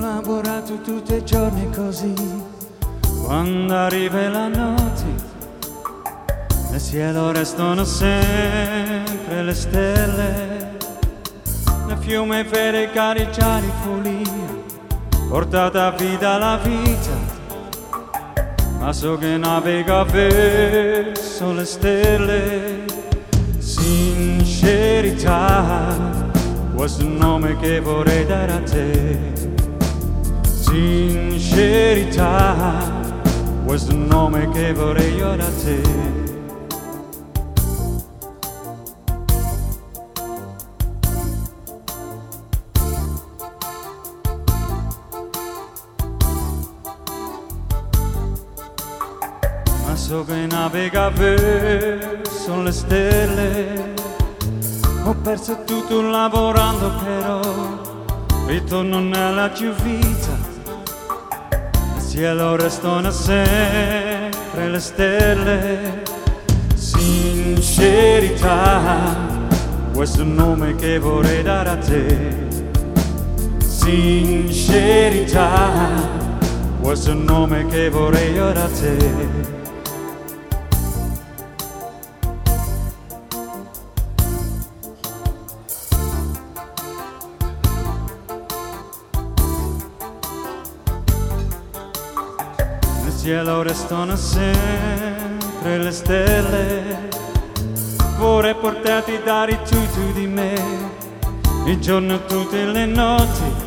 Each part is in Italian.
Lavorato tutti i giorni così, quando arriva la notte, nel cielo restano sempre le stelle, nel fiume verde caricare follia, portata vita la vita, ma so che navega verso le stelle, sincerità questo nome che vorrei dare a te. Sincerità, questo nome che vorrei io da te. So che navega verso le stelle. Ho perso tutto lavorando però ritorno nella tua vita. Il cielo restano sempre le stelle. Sincerità questo nome che vorrei dare a te. Sincerità questo nome che vorrei dare a te cielo restano sempre le stelle. Vorrei portarti dare tutto di me, il giorno e tutte le notti.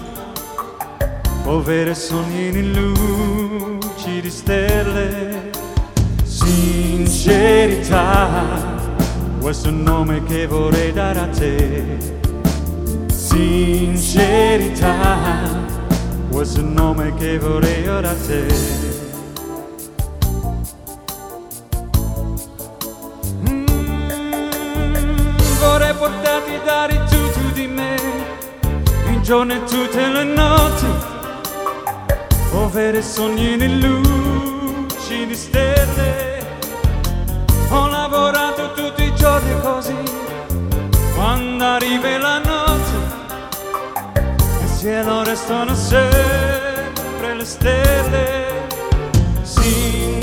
Povere sogni in luci di stelle. Sincerità, questo è il nome che vorrei dare a te. Sincerità questo è il nome che vorrei ora a te. A dare tutto di me, il giorno e tutte le notti, ovvero sogni in luci di stelle. Ho lavorato tutti i giorni così, quando arriva la notte nel cielo restano sempre le stelle. Sincerità,